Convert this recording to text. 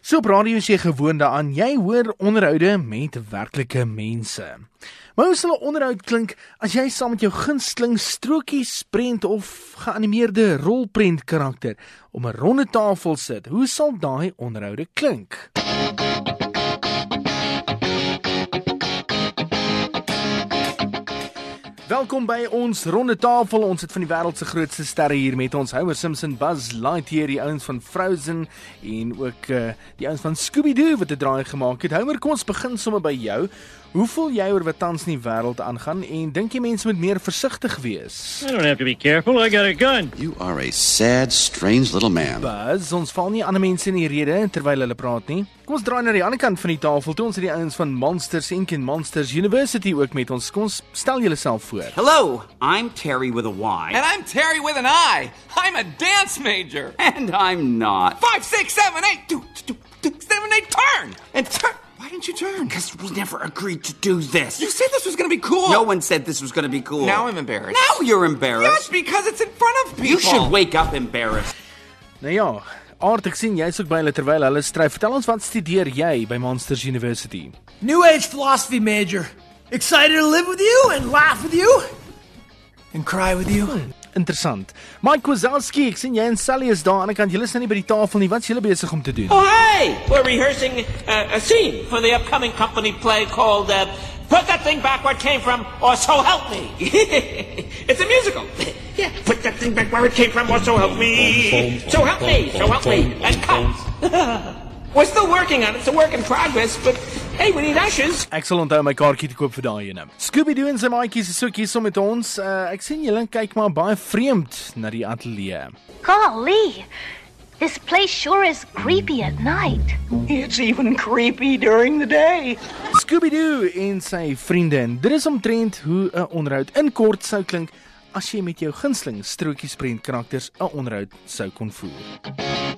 So op radio is jy gewoond daaraan. Jy hoor onderhoude met werklike mense. Maar hoe sal 'n onderhoud klink as jy saam met jou gunsteling strokies prent of geanimeerde rolprent karakter om 'n ronde tafel sit? Hoe sal daai onderhoude klink? Welkom by ons ronde tafel. Ons het van die wêreld se grootste sterre hier met ons. Homer Simpson, Buzz Lightyear, die ouens van Frozen en ook uh, die ouens van Scooby-Doo wat 'n draai gemaak het. Homer, kom ons begin sommer by jou. Hoe voel jy oor wat tans in die wêreld aangaan en dink jy mense moet meer versigtig wees? I don't have to be careful. I got a gun. You are a sad, strange little man. Buzz, ons val nie ander mense in die rede terwyl hulle praat nie. Kom ons draai na die ander kant van die tafel. Toe ons het die ouens van Monsters Inc en Monsters University ook met ons. Kom ons stel julleself voor. Hello, I'm Terry with a Y. And I'm Terry with an I. I'm a dance major. And I'm not. Five, six, seven, eight, two, two, two, seven, eight, turn! And turn. Why didn't you turn? Because we never agreed to do this. You said this was gonna be cool. No one said this was going to be cool. Now I'm embarrassed. Now you're embarrassed. Yes, embarrassed. because it's in front of people. You should wake up embarrassed. Nou ja, Aard ek sien jy's ook by hulle terwyl hulle stry. Vertel ons wat studeer jy by Monsters University? New Age philosophy major. Excited to live with you and laugh with you and cry with you. Hmm. Interessant. Mike Wazowski, ek sien jy en Sally is daar aan die kant. Julle is nou nie by die tafel nie. Wat's julle besig om te doen? Oh, hey! We're rehearsing uh, a scene for the upcoming company play called uh, Put That Thing Back Where It Came From or So Help Me. it's a musical. yeah, put that thing back where it came from or so help me. So help me, so help me. And cut. We're still working on it. It's a work in progress, but hey, we need ushers. Ek sal onthou my kaartjie te koop vir daai ene. Scooby-Doo en sy maatjies is ook hier saam met ons. Uh, ek sien julle kyk maar baie vreemd na die ateljee. Golly, this place sure is creepy at night. It's even creepy during the day. Scooby-Doo en sy vriende. En dit is omtrent hoe 'n onderhoud in kort sou klink as jy met jou gunsteling strokiesprent karakters 'n onderhoud sou kon voer.